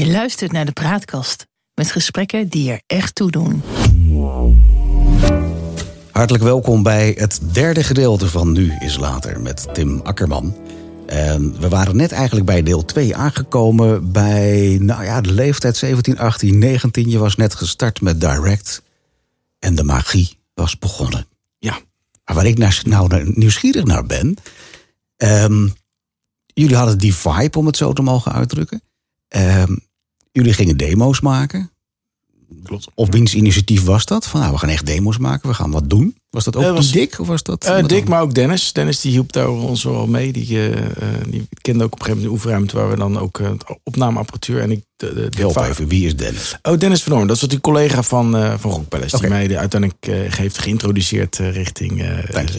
Je luistert naar de Praatkast met gesprekken die er echt toe doen. Hartelijk welkom bij het derde gedeelte van Nu is Later met Tim Akkerman. En we waren net eigenlijk bij deel 2 aangekomen bij nou ja, de leeftijd 17, 18, 19. Je was net gestart met Direct en de magie was begonnen. Ja. Maar waar ik nou, nieuwsgierig naar ben... ehm, jullie hadden die vibe, om het zo te mogen uitdrukken. Ehm, jullie gingen demo's maken. Klopt. Op wiens initiatief was dat? Van nou, we gaan echt demo's maken, we gaan wat doen. Was dat ook Eh, was- Dick? Of was dat iemand Dick, maar ook Dennis. Dennis die hielp daar ons wel mee. Die, eh, eh, die kende ook op een gegeven moment de oefenruimte waar we dan ook opnameapparatuur en ik. De, de, de Help even, wie is Dennis? Oh, Dennis van Orn. Dat is die collega van, van Rock Palace. Die mij de- uiteindelijk heeft geïntroduceerd richting.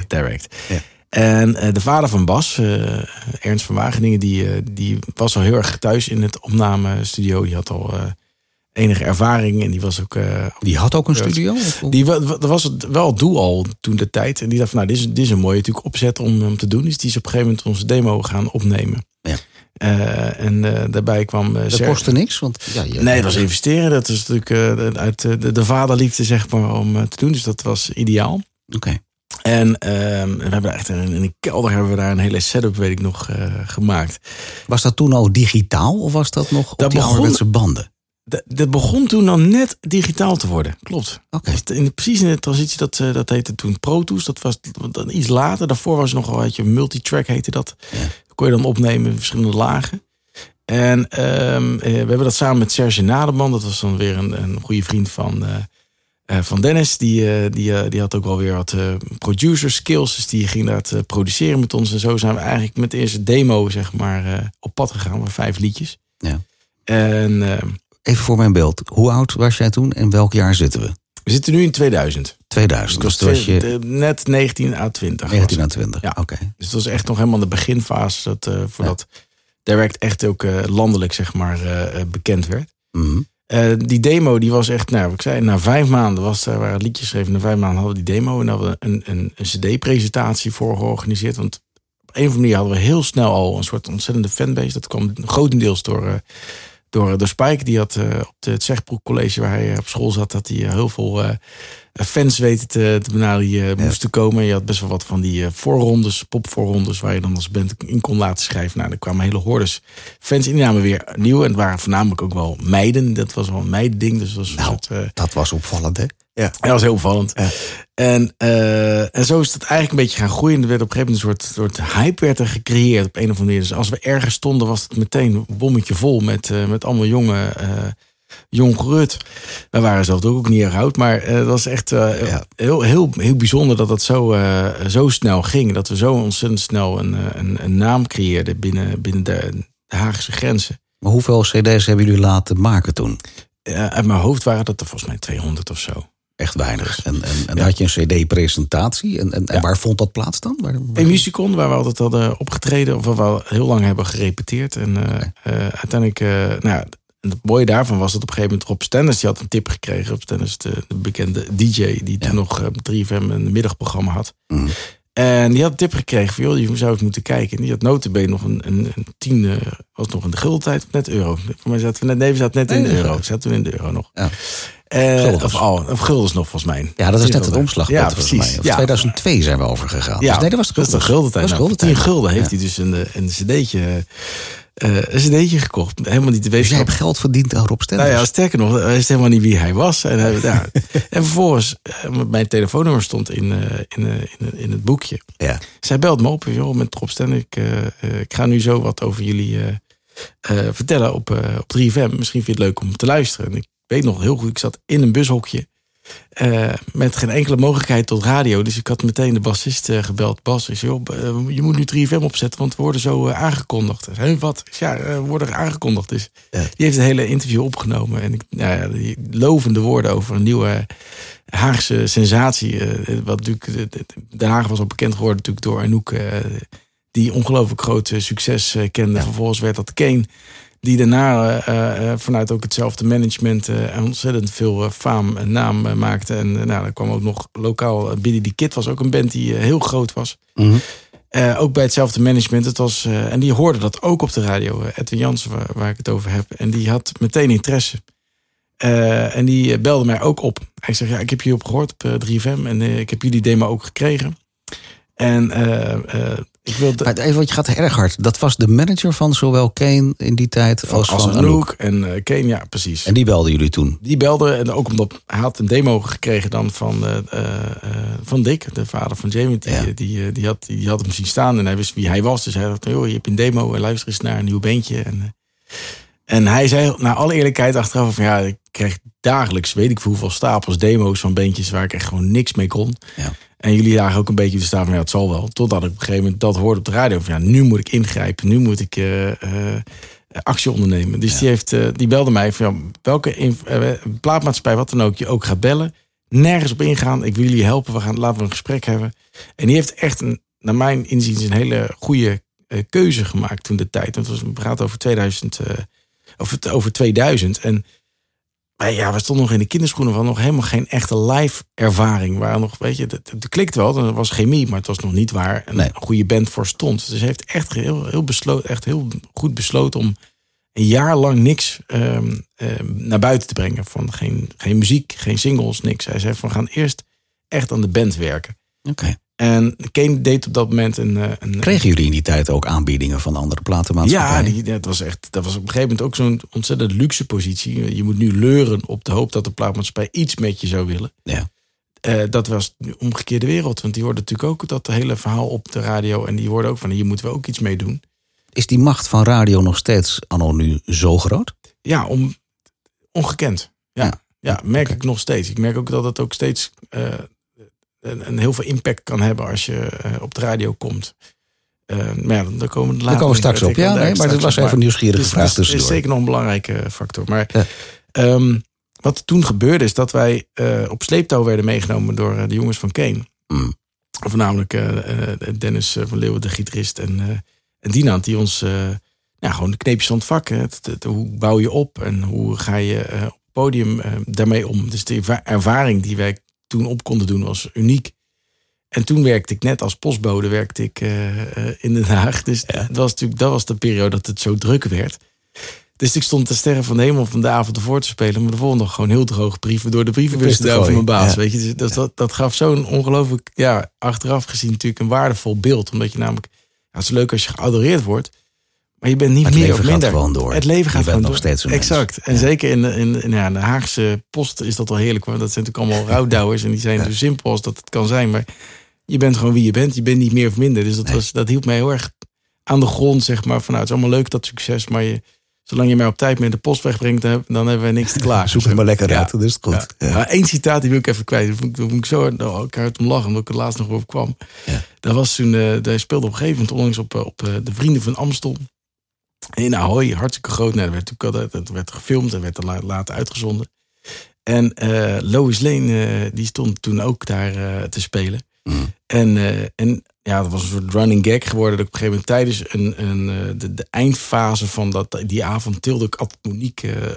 Direct. Ja. En eh, de vader van Bas, eh, Ernst van Wageningen, die, eh, die was al heel erg thuis in het opnamestudio. Die had al enige ervaring en die was ook Die had ook een studio? Of- Die, dat was het wel doel al toen de tijd. En die dacht van, nou, dit is, dit is een mooie natuurlijk opzet om, om te doen. Dus die is op een gegeven moment onze demo gaan opnemen. Ja. En daarbij kwam uh, dat kostte niks? Want, ja, Nee, het was investeren. Dat is natuurlijk uit de, de vaderliefde, zeg maar, om te doen. Dus dat was ideaal. Oké. En ehm, we hebben echt in, in de kelder hebben we daar een hele setup, weet ik nog, eh, gemaakt. Was dat toen al digitaal of was dat nog op Dat die begon- banden? Dat, dat begon toen dan net digitaal te worden. Klopt. Oké. In, precies in de transitie, dat, eh, dat heette toen Pro Tools. Dat was dan iets later. Daarvoor was het nog wel, je, multitrack heette dat. Ja. Dat kon je dan opnemen in verschillende lagen. En ehm, eh, we hebben dat samen met Serge Nademan. Dat was dan weer een, een goede vriend van, van Dennis. Die, eh, die, eh, die had ook wel weer wat eh, producer skills. Dus die ging dat eh, produceren met ons. En zo zijn we eigenlijk met de eerste demo, zeg maar, eh, op pad gegaan. Met vijf liedjes. Ja. En Even voor mijn beeld. Hoe oud was jij toen en welk jaar zitten we? we zitten nu in 2000. 2000. Ik Dus was was je net 19 à 20. was 19 ik. aan 20. Ja. Oké. Dus dat was echt nog helemaal de beginfase. Dat, eh, voordat Direct echt ook eh, landelijk zeg maar, eh, eh, bekend werd. Mhm. Eh, die demo die was echt, nou, ik zei, na vijf maanden was er waren liedjes geschreven. Na vijf maanden hadden we die demo en hadden we een, een, een CD-presentatie voor georganiseerd. Want op een of andere manier hadden we heel snel al een soort ontzettende fanbase. Dat kwam grotendeels door, eh, door, door Spike. Die had eh, op het Zegbroek College waar hij eh, op school zat, had hij eh, heel veel eh, fans weten te, te benaderen die eh, moesten komen. Je had best wel wat van die eh, voorrondes, popvoorrondes, waar je dan als band in kon laten schrijven. Nou, er kwamen hele hordes fans in. Namen weer nieuw. En het waren voornamelijk ook wel meiden. Dat was wel een meidending. Dus dat was Nou. soort... eh, Dat was opvallend, hè? Ja. dat was heel opvallend. Ja. En, eh, en zo is het eigenlijk een beetje gaan groeien. Er werd op een gegeven moment een soort, soort hype werd er gecreëerd op een of andere manier. Dus als we ergens stonden, was het meteen een bommetje vol met, eh, met allemaal jonge, eh jong gerut. We waren zelf ook niet erg oud, maar eh, het was echt eh, Ja. heel, heel, heel bijzonder dat dat zo, eh, zo snel ging. Dat we zo ontzettend snel een, eh, een, een naam creëerden binnen, binnen de, de Haagse grenzen. Maar hoeveel cd's hebben jullie laten maken toen? Eh, uit mijn hoofd waren dat er volgens mij 200 of zo. Echt weinig. En, en, en Ja. had je een cd-presentatie? En, en, en waar vond dat plaats dan? Waar, waar- In Musicon, waar we altijd hadden opgetreden, of waar we al heel lang hebben gerepeteerd. En eh, eh, uiteindelijk, eh, nou en het mooie daarvan was dat op een gegeven moment Rob Stennis, die had een tip gekregen. Rob Stennis, de, de bekende DJ, die toen nog eh, op 3FM een middagprogramma had. Mhm. En die had een tip gekregen van, joh, je zou eens moeten kijken. En die had notabene nog een, een, een tien, eh, was nog in de guldentijd, net euro. Voor mij zaten we net, nee, we zaten net in de euro. We zaten toen in de euro nog. Ja. Eh, of, al, of guldens nog, volgens mij. Ja, dat is net het Gulden. omslagpunt Ja, volgens precies. mij. Of Ja. 2002 zijn we overgegaan. Ja, Dus nee, dat was de dat de guldentijd. Dat was Nou, voor guldentijd. 10 gulden heeft hij dus een, eh, een cd'tje, eh, een cd'tje gekocht. Helemaal niet te Dus weten. jij hebt geld verdiend aan Rob Stenders. nou ja, sterker nog, hij wist helemaal niet wie hij was. En, hij, ja. en vervolgens, eh, mijn telefoonnummer stond in, eh, in, eh, in, in het boekje. Ja. Zij belt me op, joh, met Rob Stenner. Ik, eh, eh, ik ga nu zo wat over jullie eh, eh, vertellen op, eh, op 3FM. Misschien vind je het leuk om te luisteren. En ik weet nog heel goed, ik zat in een bushokje. Eh, met geen enkele mogelijkheid tot radio. Dus ik had meteen de bassist eh, gebeld. Bas, zei, joh, eh, je moet nu 3FM opzetten, want we worden zo aangekondigd. Zei, wat? Ja, we worden aangekondigd. Dus Ja. die heeft het hele interview opgenomen. En ik, nou ja, die lovende woorden over een nieuwe Haagse sensatie. wat natuurlijk, Den Haag was al bekend geworden natuurlijk door Anouk. die ongelooflijk groot succes kende. Vervolgens werd dat Kane. Die daarna eh, eh, vanuit ook hetzelfde management eh, ontzettend veel faam en naam maakte. En nou, er kwam ook nog lokaal Billy the Kid was ook een band die heel groot was. Mhm. Uh, ook bij hetzelfde management. Het was, uh, en die hoorde dat ook op de radio. Edwin Jansen, waar, waar, ik het over heb. En die had meteen interesse. en die belde mij ook op. Hij zegt, ja, ik heb je op gehoord op 3FM. En ik heb jullie demo ook gekregen. En ik wil maar even, want je gaat erg hard. Dat was de manager van zowel Kane in die tijd als van, van Anouk. En uh, Kane, ja, precies. En die belden jullie toen? Die belde, en ook omdat hij had een demo gekregen dan van, uh, uh, van Dick, de vader van Jamie. Die, ja. die, die, had, die had hem zien staan en hij wist wie hij was. Dus hij dacht, joh, je hebt een demo, luister eens naar een nieuw beentje. En, en hij zei, naar alle eerlijkheid achteraf, van ja, ik kreeg dagelijks, weet ik hoeveel stapels demo's van beentjes waar ik echt gewoon niks mee kon. Ja. En jullie zagen ook een beetje de staan van ja, het zal wel. Totdat ik op een gegeven moment dat hoorde op de radio. Van ja, nu moet ik ingrijpen. Nu moet ik uh, uh, actie ondernemen. Dus die, heeft, uh, die belde mij van ja, welke plaatmaatschappij, wat dan ook, je ook gaat bellen. Nergens op ingaan. Ik wil jullie helpen. We gaan, laten we een gesprek hebben. En die heeft echt, een, naar mijn inziens, een hele goede keuze gemaakt toen de tijd. Want het praat over 2000, of over 2000. En maar ja, we stonden nog in de kinderschoenen van nog helemaal geen echte live ervaring. Waar nog, weet je, het, het klikt wel, er was chemie, maar het was nog niet waar een goede band voor stond. Dus hij heeft echt heel, heel, besloten, echt heel goed besloten om een jaar lang niks um, um, naar buiten te brengen. Van geen, geen muziek, geen singles, niks. Hij zei van we gaan eerst echt aan de band werken. Oké. En Kane deed op dat moment een, eh, een. Kregen jullie in die tijd ook aanbiedingen van andere platenmaatschappijen? Ja, die, dat was echt. Dat was op een gegeven moment ook zo'n ontzettend luxe positie. Je moet nu leuren op de hoop dat de platenmaatschappij iets met je zou willen. Ja. Uh, dat was de omgekeerde wereld. Want die hoorde natuurlijk ook dat hele verhaal op de radio. En die hoorde ook van hier moeten we ook iets mee doen. Is die macht van radio nog steeds anno nu zo groot? Ja, om, ongekend. Ja, ja. ja merk ik nog steeds. Ik merk ook dat het ook steeds. Uh, een, heel veel impact kan hebben als je uh, op de radio komt. Uh, maar ja, daar komen we, later komen we straks op. Ja, nee, maar dat was even een nieuwsgierige vraag Het is zeker nog een belangrijke factor. Maar ja. um, wat toen gebeurde is dat wij uh, op sleeptouw werden meegenomen door de jongens van Kane. Mm. Voornamelijk Dennis van Leeuwen, de gitarist. En, en Dinant, die ons ja, gewoon de kneepjes van het vak. Het, het, hoe bouw je op en hoe ga je op het podium daarmee om. Dus de ervaring die wij toen op konden doen was uniek. En toen werkte ik net als postbode werkte ik, uh, in Den Haag. Dus ja. dat, was natuurlijk, dat was de periode dat het zo druk werd. Dus ik stond de sterren van de hemel van de avond ervoor te spelen. Maar de volgende dag gewoon heel droog brieven door de brievenbus te van mijn baas. Weet je? Dus dat, dat, dat gaf zo'n ongelooflijk, ja, achteraf gezien natuurlijk een waardevol beeld. Omdat je namelijk, ja, het is leuk als je geadoreerd wordt. Maar je bent niet het meer leven of minder. Gaat gewoon door. Het leven gaat je gewoon nog door. steeds een Exact. En ja. zeker in de, in, in, ja, de Haagse post is dat wel heerlijk. Want dat zijn natuurlijk allemaal rouwdouwers. En die zijn ja. zo simpel als dat het kan zijn. Maar je bent gewoon wie je bent. Je bent niet meer of minder. Dus dat, nee. was, dat hield mij heel erg aan de grond, zeg maar. Van, nou, het is allemaal leuk dat succes. Maar je, zolang je mij op tijd met de post wegbrengt, dan hebben we niks te klaar. Zoek het maar lekker ja. uit, dat is goed. Ja. Ja. Eén citaat die wil ik even kwijt. Daar vond, vond ik zo nou, ik hard om lachen, omdat ik er laatst nog over kwam. Dat was toen, uh, hij speelde op een gegeven moment onlangs op, op uh, de Vrienden van Amstel. In Ahoy, hartstikke groot. Nou, dat, werd, dat, dat werd gefilmd en werd dan later uitgezonden. En uh, Lois Lane, uh, die stond toen ook daar uh, te spelen. Mm. En, en ja, dat was een soort running gag geworden. Dat op een gegeven moment tijdens een, een, de, de eindfase van dat, die avond tilde ik altijd Monique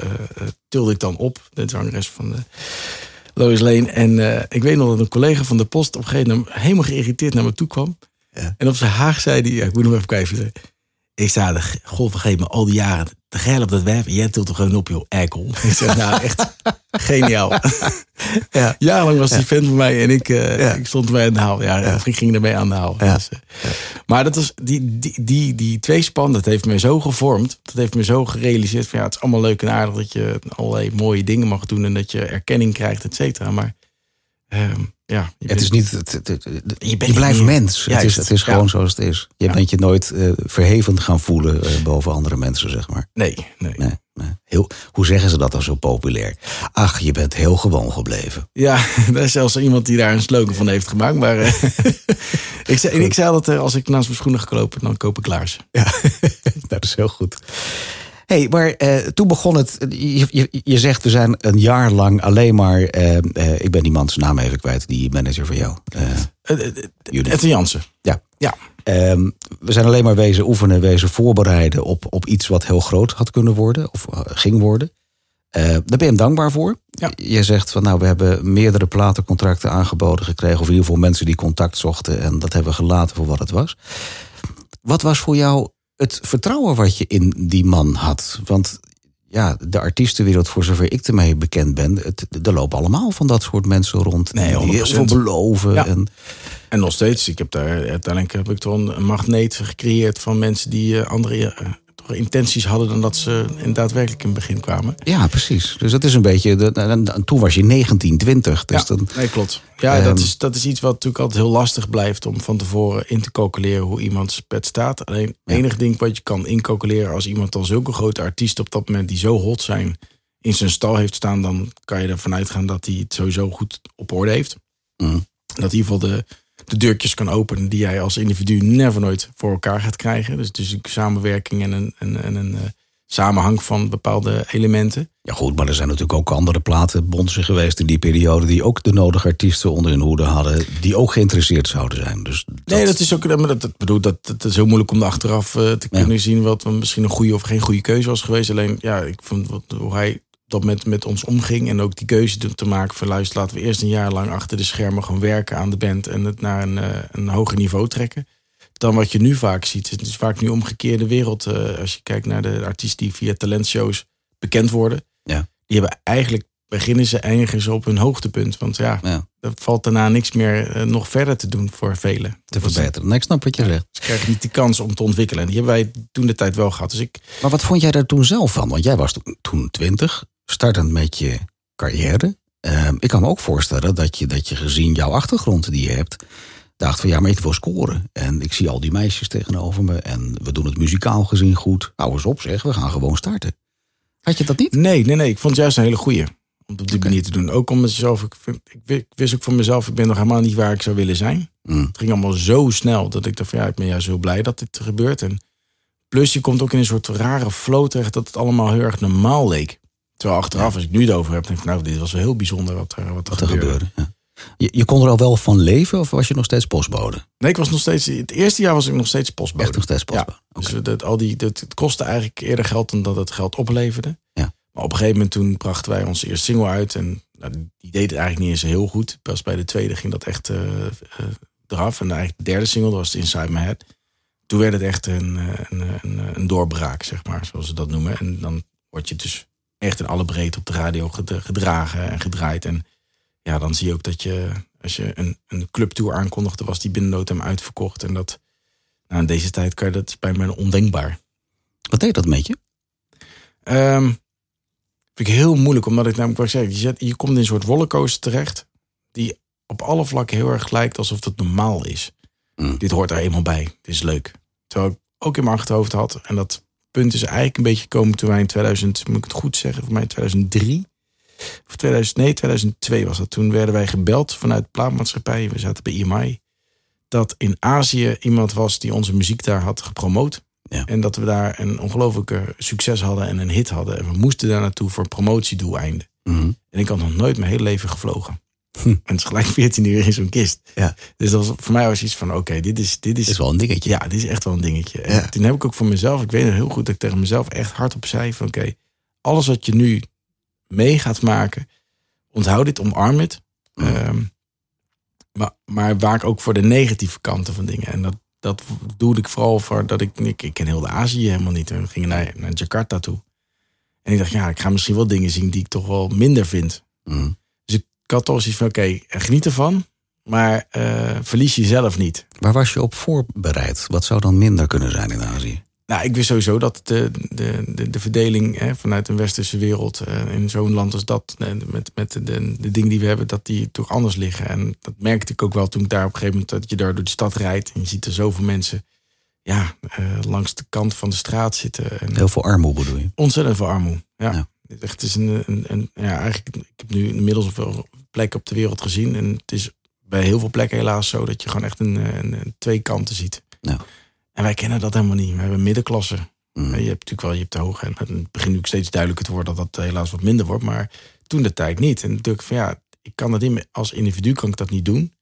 tilde ik dan op. De zangeres van de Lois Lane. En ik weet nog dat een collega van de post op een gegeven moment helemaal geïrriteerd naar me toe kwam. Ja. En op zijn haag zei hij, ja, ik moet nog even kijken. Ik de god vergeet me al die jaren te geil op dat werf. Jij tilt er gewoon op, joh, eikel. Ik zeg, nou, echt geniaal. ja. Jarenlang was die Ja. fan van mij en ik, uh, Ja. ik stond erbij aan de haal. Ja, Ja. ik ging ermee aan de haal. Ja. Dus, uh, Maar dat was, die, die, die, die tweespan, dat heeft me zo gevormd. Dat heeft me zo gerealiseerd van ja, het is allemaal leuk en aardig dat je allerlei mooie dingen mag doen en dat je erkenning krijgt, et cetera. Maar ehm, ja, je Het is niet, het, het- het- je, blijft niet mens. Het is, het is ja. gewoon zoals het is. Je Ja. bent je nooit eh, verheven gaan voelen eh, boven andere mensen, zeg maar. Nee, nee. Nee, nee. Heel, hoe zeggen ze dat dan zo populair? Ach, je bent heel gewoon gebleven. Ja, er is zelfs iemand die daar een slogan van heeft gemaakt. Maar eh, ik, zei, ik zei eh, als ik naast mijn schoenen ga lopen, dan koop ik laarzen. Ja, dat is heel goed. Hey, maar eh, toen begon het. Je, je, je zegt, we zijn een jaar lang alleen maar. eh, eh, ik ben die man zijn naam even kwijt, die manager van jou. Ette Jansen. ja. Ja. Ehm, we zijn alleen maar wezen oefenen, wezen voorbereiden op, op iets wat heel groot had kunnen worden of ging worden. Uh, daar ben je hem dankbaar voor. Ja. Je zegt van nou, we hebben meerdere platencontracten aangeboden gekregen. Of in ieder geval mensen die contact zochten. En dat hebben we gelaten voor wat het was. Wat was voor jou het vertrouwen wat je in die man had? Want ja, de artiestenwereld, voor zover ik ermee bekend ben, het, er lopen allemaal van dat soort mensen rond. Nee, die heel veel beloven. Ja. En, En nog steeds, ik heb daar uiteindelijk heb ik toch een magneet gecreëerd van mensen die eh, andere eh, intenties hadden dan dat ze in daadwerkelijk in het begin kwamen. ja, precies. Dus dat is een beetje. De, toen was je 19, 20. Dus ja, dan, nee, klopt. Ja, Ehm, dat, is, dat is iets wat natuurlijk altijd heel lastig blijft om van tevoren in te calculeren hoe iemands pet staat. Alleen het Ja. enige ding wat je kan incalculeren als iemand al zulke grote artiesten op dat moment die zo hot zijn in zijn stal heeft staan, dan kan je ervan uitgaan dat hij het sowieso goed op orde heeft. Mm. Dat in ieder geval de, de deurtjes kan openen die jij als individu never nooit voor elkaar gaat krijgen. Dus, dus een samenwerking en een, en, en een eh, samenhang van bepaalde elementen. Ja, goed, maar er zijn natuurlijk ook andere platenbondsen geweest in die periode. die ook de nodige artiesten onder hun hoede hadden. die ook geïnteresseerd zouden zijn. Dus dat, Nee, dat is ook. maar Dat, dat, bedoel, dat, dat is heel moeilijk om er achteraf eh, te Ja. kunnen zien wat misschien een goede of geen goede keuze was geweest. Alleen ja, ik vond wat, hoe hij dat moment met ons omging. En ook die keuze te- maken van luister, laten we eerst een jaar lang achter de schermen gewoon werken aan de band. En het naar een, eh, een hoger niveau trekken. Dan wat je nu vaak ziet. Het is vaak nu omgekeerde wereld. eh, als je kijkt naar de artiesten die via talentshows bekend worden. Ja. Die hebben eigenlijk beginnen ze eindigen ze op hun hoogtepunt. Want ja, ja, er valt daarna niks meer eh, nog verder te doen voor velen. te verbeteren. Nee, ik snap wat je zegt. Ze krijgen niet de kans om te ontwikkelen. En die hebben wij toen de tijd wel gehad. Dus ik, Maar wat vond jij daar toen zelf van? Want jij was toen- toen 20, startend met je carrière. Ehm, ik kan me ook voorstellen dat je, dat je gezien jouw achtergrond die je hebt. dacht van ja, maar ik wil scoren. En ik zie al die meisjes tegenover me. En we doen het muzikaal gezien goed. Hou eens op, zeg, we gaan gewoon starten. Had je dat niet? nee, nee, nee. Ik vond het juist een hele goeie. Om op die manier te doen. Ook om mezelf. Ik, wist ook van mezelf. Ik ben nog helemaal niet waar ik zou willen zijn. Mm. Het ging allemaal zo snel. Dat ik dacht van ja, ik ben juist heel blij dat dit gebeurt. En plus je komt ook in een soort rare flow terecht. Dat het allemaal heel erg normaal leek. Terwijl achteraf, als ik nu het over heb, denk ik van nou, dit was wel heel bijzonder wat er, wat er, Wat er gebeurde. gebeurde. Ja. Je, je kon er al wel van leven of was je nog steeds postbode? Nee, ik was nog steeds. Het eerste jaar was ik nog steeds postbode. Echt nog steeds postbode? Ja, dus dat, al die, dat, het kostte eigenlijk eerder geld dan dat het geld opleverde. Ja. Maar op een gegeven moment toen brachten wij onze eerste single uit. En nou, die deed het eigenlijk niet eens heel goed. Pas bij de tweede ging dat echt eh, eh, eraf. En eigenlijk de derde single, dat was Inside My Head. Toen werd het echt een, eh, een, een, een doorbraak, zeg maar, zoals ze dat noemen. En dan word je dus echt in alle breedte op de radio ged- gedragen en gedraaid. En ja, dan zie je ook dat je, als je een, een clubtour aankondigde, was die binnen time uitverkocht. En dat, nou, in deze tijd kan je dat bij mij ondenkbaar. Wat deed dat met je? Ehm vind ik heel moeilijk, omdat ik namelijk wat zeg, je, zet, je komt in een soort rollercoaster terecht, die op alle vlakken heel erg lijkt alsof het normaal is. Mm. Dit hoort er eenmaal bij, dit is leuk. Terwijl ik ook in mijn achterhoofd had, en dat punt is eigenlijk een beetje gekomen toen wij in 2000, moet ik het goed zeggen, voor mij 2003, of 2000, nee, 2002 was dat. Toen werden wij gebeld vanuit plaatmaatschappij, we zaten bij IMI, dat in Azië iemand was die onze muziek daar had gepromoot. Ja. En dat we daar een ongelooflijke succes hadden en een hit hadden. En we moesten daar naartoe voor promotiedoeleinden. Mhm. En ik had nog nooit mijn hele leven gevlogen. Hm. En het is gelijk 14 uur in zo'n kist. Ja. Dus dat was, voor mij was iets van, oké, dit, is, dit, is, Is wel een dingetje. ja, dit is echt wel een dingetje. En Ja. toen heb ik ook voor mezelf, ik weet nog heel goed dat ik tegen mezelf echt hardop zei van, oké, alles wat je nu mee gaat maken, onthoud dit, omarm het. Ehm, maar, maar waak ook voor de negatieve kanten van dingen. En dat, dat doe ik vooral voor dat ik, ik, ik ken heel de Azië helemaal niet. We gingen naar, naar Jakarta toe. En ik dacht, ja, ik ga misschien wel dingen zien die ik toch wel minder vind. Mhm. Ik had toch zoiets van, oké, geniet ervan. Maar eh, verlies jezelf niet. Waar was je op voorbereid? Wat zou dan minder kunnen zijn in Azië? Nou, ik wist sowieso dat de, de, de, de verdeling hè, vanuit een westerse wereld eh, in zo'n land als dat, eh, met, met de, de, dingen die we hebben, dat die toch anders liggen. En dat merkte ik ook wel toen ik daar op een gegeven moment, dat je daar door de stad rijdt en je ziet er zoveel mensen ja, langs de kant van de straat zitten. En Heel veel armoede bedoel je? ontzettend veel armoede. Ja. Ja. Het echt is een, een, een, ja, eigenlijk, ik heb nu inmiddels veel plekken op de wereld gezien. En het is bij heel veel plekken helaas zo dat je gewoon echt een, een, een twee kanten ziet. Ja. En wij kennen dat helemaal niet. We hebben middenklasse. Mhm. Je hebt natuurlijk wel, je hebt de hoge. En het begint nu ook steeds duidelijker te worden dat dat helaas wat minder wordt. Maar toen de tijd niet. En natuurlijk van ja, ik kan dat niet, als individu kan ik dat niet doen.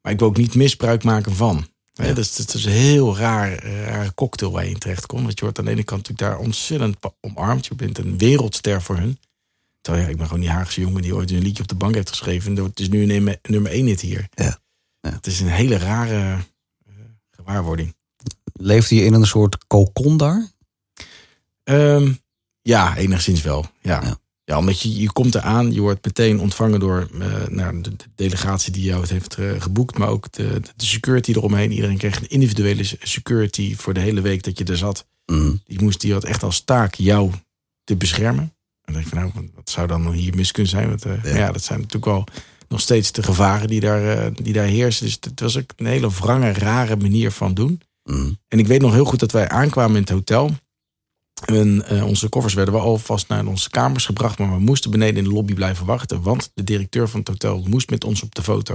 Maar ik wil ook niet misbruik maken van. Ja. Dus het is een heel raar, eh, rare cocktail waar je in terecht komt. Want je wordt aan de ene kant natuurlijk daar ontzettend omarmd. Je bent een wereldster voor hun. Terwijl ja, ik ben gewoon die Haagse jongen die ooit een liedje op de bank heeft geschreven. En het is nu een nummer, één hit hier. Ja. Ja. Het is een hele rare uh, gewaarwording. Leefde je in een soort kokon daar? Um, ja, enigszins wel. Ja. Ja. Ja. omdat je, je komt eraan, je wordt meteen ontvangen door uh, nou, de, de, delegatie die jou het heeft uh, geboekt, maar ook de, de, security eromheen. Iedereen kreeg een individuele security voor de hele week dat je er zat. Mm. Die moest die had echt als taak jou te beschermen. En dan denk ik van nou, wat zou dan hier mis kunnen zijn? Want uh, ja. ja. dat zijn natuurlijk wel nog steeds de gevaren die daar, die daar heersen. Dus het was ook een hele wrange, rare manier van doen. Mm. En ik weet nog heel goed dat wij aankwamen in het hotel. En uh, onze koffers werden wel alvast naar onze kamers gebracht, maar we moesten beneden in de lobby blijven wachten, want de directeur van het hotel moest met ons op de foto.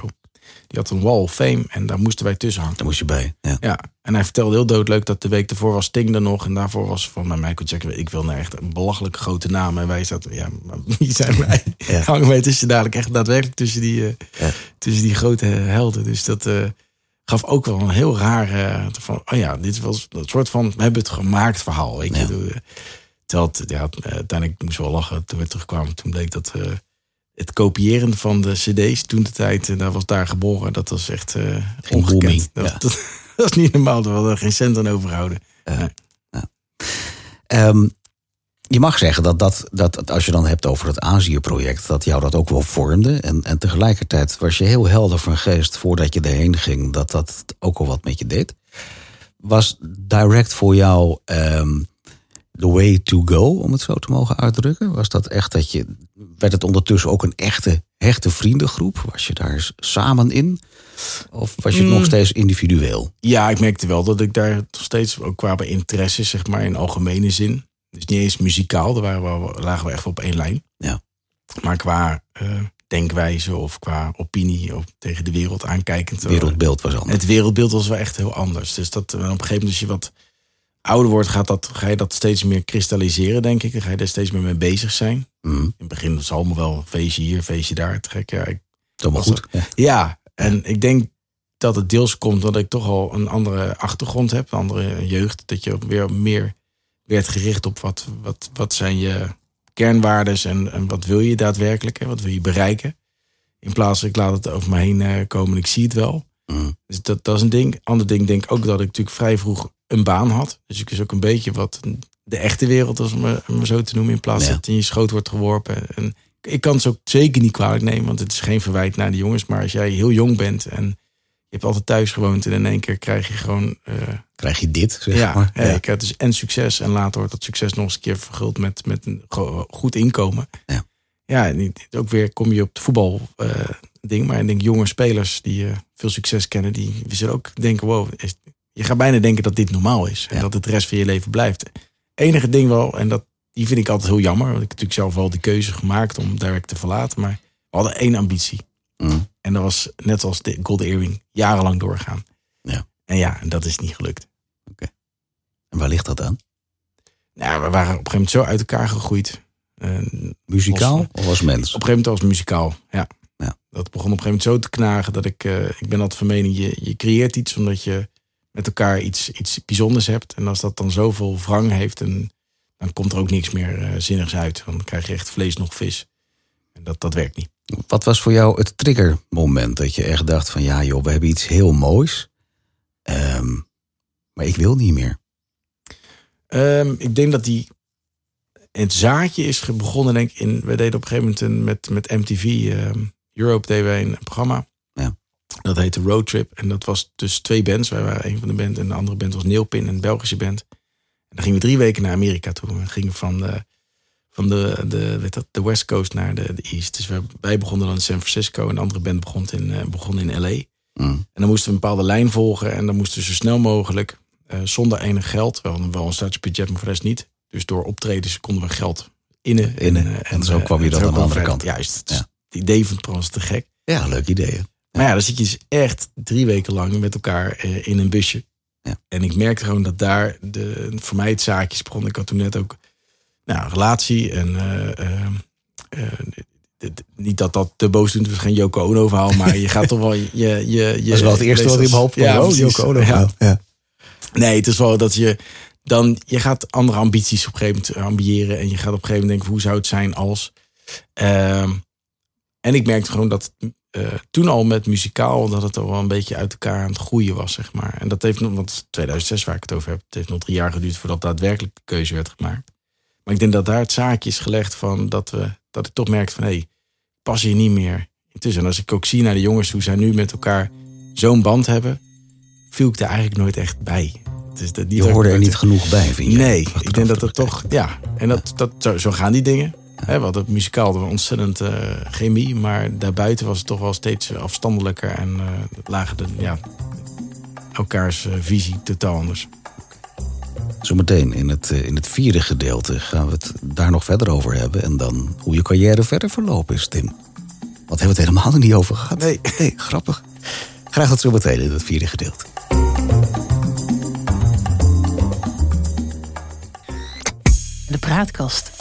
Die had een wall of fame en daar moesten wij tussen hangen. Daar moest je bij. Ja. ja. En hij vertelde heel doodleuk dat de week ervoor was Sting er nog en daarvoor was van mij Michael Jackson. Ik wil nou echt een belachelijk grote naam en wij zaten, ja, wie zijn wij? Ja. Hangen wij tussen dadelijk echt daadwerkelijk tussen die, uh, Ja. tussen die grote helden. Dus dat. Uh, gaf ook wel een heel raar uh, van, oh ja, dit was een soort van, we hebben het gemaakt verhaal, weet je. Terwijl, ja, uiteindelijk moest wel lachen toen we terugkwamen. Toen bleek dat uh, het kopiëren van de cd's toen de tijd, en daar was daar geboren, dat was echt ongekend. Dat, ja. dat, dat, is niet normaal, we hadden er geen cent aan overhouden. Nee. Um, je mag zeggen dat, dat, dat als je dan hebt over het Azië-project, dat jou dat ook wel vormde. En, en tegelijkertijd was je heel helder van geest voordat je erheen ging, dat dat ook al wat met je deed. Was direct voor jou um, the way to go, om het zo te mogen uitdrukken? Was dat echt dat je. Werd het ondertussen ook een echte, hechte vriendengroep? Was je daar samen in? Of was je mm. nog steeds individueel? Ja, ik merkte wel dat ik daar nog steeds ook qua bij interesse, zeg maar, in algemene zin. Dus niet eens muzikaal, daar waren we, lagen we echt op één lijn. Ja. Maar qua uh, denkwijze of qua opinie of tegen de wereld aankijkend. Het wereldbeeld was anders. Het wereldbeeld was wel echt heel anders. Dus dat op een gegeven moment, als je wat ouder wordt, gaat dat, ga je dat steeds meer kristalliseren, denk ik. Dan ga je er steeds meer mee bezig zijn. Mm. In het begin zal me wel feestje hier, feestje daar trekken. Ja, ik, dat was goed. Ja. ja, en ik denk dat het deels komt dat ik toch al een andere achtergrond heb, een andere jeugd. Dat je weer meer werd gericht op wat, wat, wat zijn je kernwaardes en, en wat wil je daadwerkelijk, hè? wat wil je bereiken. In plaats van ik laat het over me heen komen en ik zie het wel. Mm. Dus dat, dat is een ding. Ander ding denk ik ook dat ik natuurlijk vrij vroeg een baan had. Dus ik is ook een beetje wat de echte wereld, als me, me zo te noemen, in plaats Ja. dat het in je schoot wordt geworpen. En ik kan het ook zeker niet kwalijk nemen, want het is geen verwijt naar de jongens. Maar als jij heel jong bent en je hebt altijd thuis gewoond en in één keer krijg je gewoon eh, Krijg je dit, zeg ja, maar. ja. ik dus en succes. En later wordt dat succes nog eens een keer verguld met, met een go- goed inkomen. Ja. Ja, en ook weer kom je op het voetbal eh, ding. Maar ik denk jonge spelers die eh, veel succes kennen, die we zullen ook denken, wow, is, je gaat bijna denken dat dit normaal is. En Ja. dat het de rest van je leven blijft. Enige ding wel, en dat, die vind ik altijd heel jammer. Want ik heb natuurlijk zelf wel die keuze gemaakt om direct te verlaten. Maar we hadden één ambitie. Mm. En dat was net als de Golden Earring jarenlang doorgaan. Ja. En ja, en dat is niet gelukt. En waar ligt dat aan? Nou, we waren op een gegeven moment zo uit elkaar gegroeid. Muzikaal of als mens? op een gegeven moment als muzikaal, ja. Ja. Dat begon op een gegeven moment zo te knagen dat ik... eh, ik ben altijd van mening, je, je creëert iets omdat je met elkaar iets, iets bijzonders hebt. En als dat dan zoveel wrang heeft, en, dan komt er ook niks meer eh, zinnigs uit. Dan krijg je echt vlees nog vis. En dat, dat werkt niet. Wat was voor jou het triggermoment dat je echt dacht van ja joh, we hebben iets heel moois. Ehm, maar ik wil niet meer. Ehm, ik denk dat die. Het zaadje is begonnen, denk ik. In, we deden op een gegeven moment een, met, met MTV ehm, Europe deden wij een programma. Ja. Dat heette Road Trip. En dat was dus twee bands. Wij waren een van de band. En de andere band was Neelpin, een Belgische band. En dan gingen we drie weken naar Amerika toe. We gingen van de, van de, de, weet dat, de West Coast naar de, de East. Dus wij, wij begonnen dan in San Francisco. En de andere band begon in, eh, begon in LA. Mm. En dan moesten we een bepaalde lijn volgen. En dan moesten we zo snel mogelijk, eh, zonder enig geld, wel, wel een startbudget, maar voor de rest niet. Dus door optredens konden we geld innen. Innen. En zo kwam je dan zo aan de andere kant. Juist. Het, is- Ja. het idee van het was te gek. Ja, leuk idee. Maar ja, dan zit je dus echt drie weken lang met elkaar eh, in een busje. Ja. En ik merkte gewoon dat daar de, voor mij het zaakjes begon. Ik had toen net ook nou, relatie. En eh, eh, eh, niet dat dat te boos doet, het was geen Yoko Ono verhaal. Maar je gaat toch wel... Je, je, je, Dat is wel het eerste wat in hoofd kwam. Ja, Oh. Yoko Ono. Ja. Ja. Nee, het is wel dat je dan je gaat andere ambities op een gegeven moment ambiëren en je gaat op een gegeven moment denken hoe zou het zijn als Ehm, en ik merkte gewoon dat uh, toen al met muzikaal, dat het al wel een beetje uit elkaar aan het groeien was, zeg maar. En dat heeft nog, want 2006 waar ik het over heb, het heeft nog drie jaar geduurd voordat daadwerkelijk de keuze werd gemaakt. Maar ik denk dat daar het zaakje is gelegd van dat, we, dat ik toch merkte van hé, hey, pas je niet meer intussen. En als ik ook zie naar de jongens hoe zij nu met elkaar zo'n band hebben, viel ik er eigenlijk nooit echt bij. Dus dat, je hoorde er niet genoeg bij, vind je? Nee, ik denk dat het toch, ja. En dat, dat, zo, zo gaan die dingen. He, we hadden muzikaal we ontzettend uh, chemie, maar daarbuiten was het toch wel steeds afstandelijker en uh, lagen de, ja, elkaars uh, visie totaal anders. Zometeen in het, in het vierde gedeelte gaan we het daar nog verder over hebben. En dan hoe je carrière verder verlopen is, Tim. Wat hebben we het helemaal niet over gehad? Nee. nee grappig. Graag tot zometeen in het vierde gedeelte. De praatkast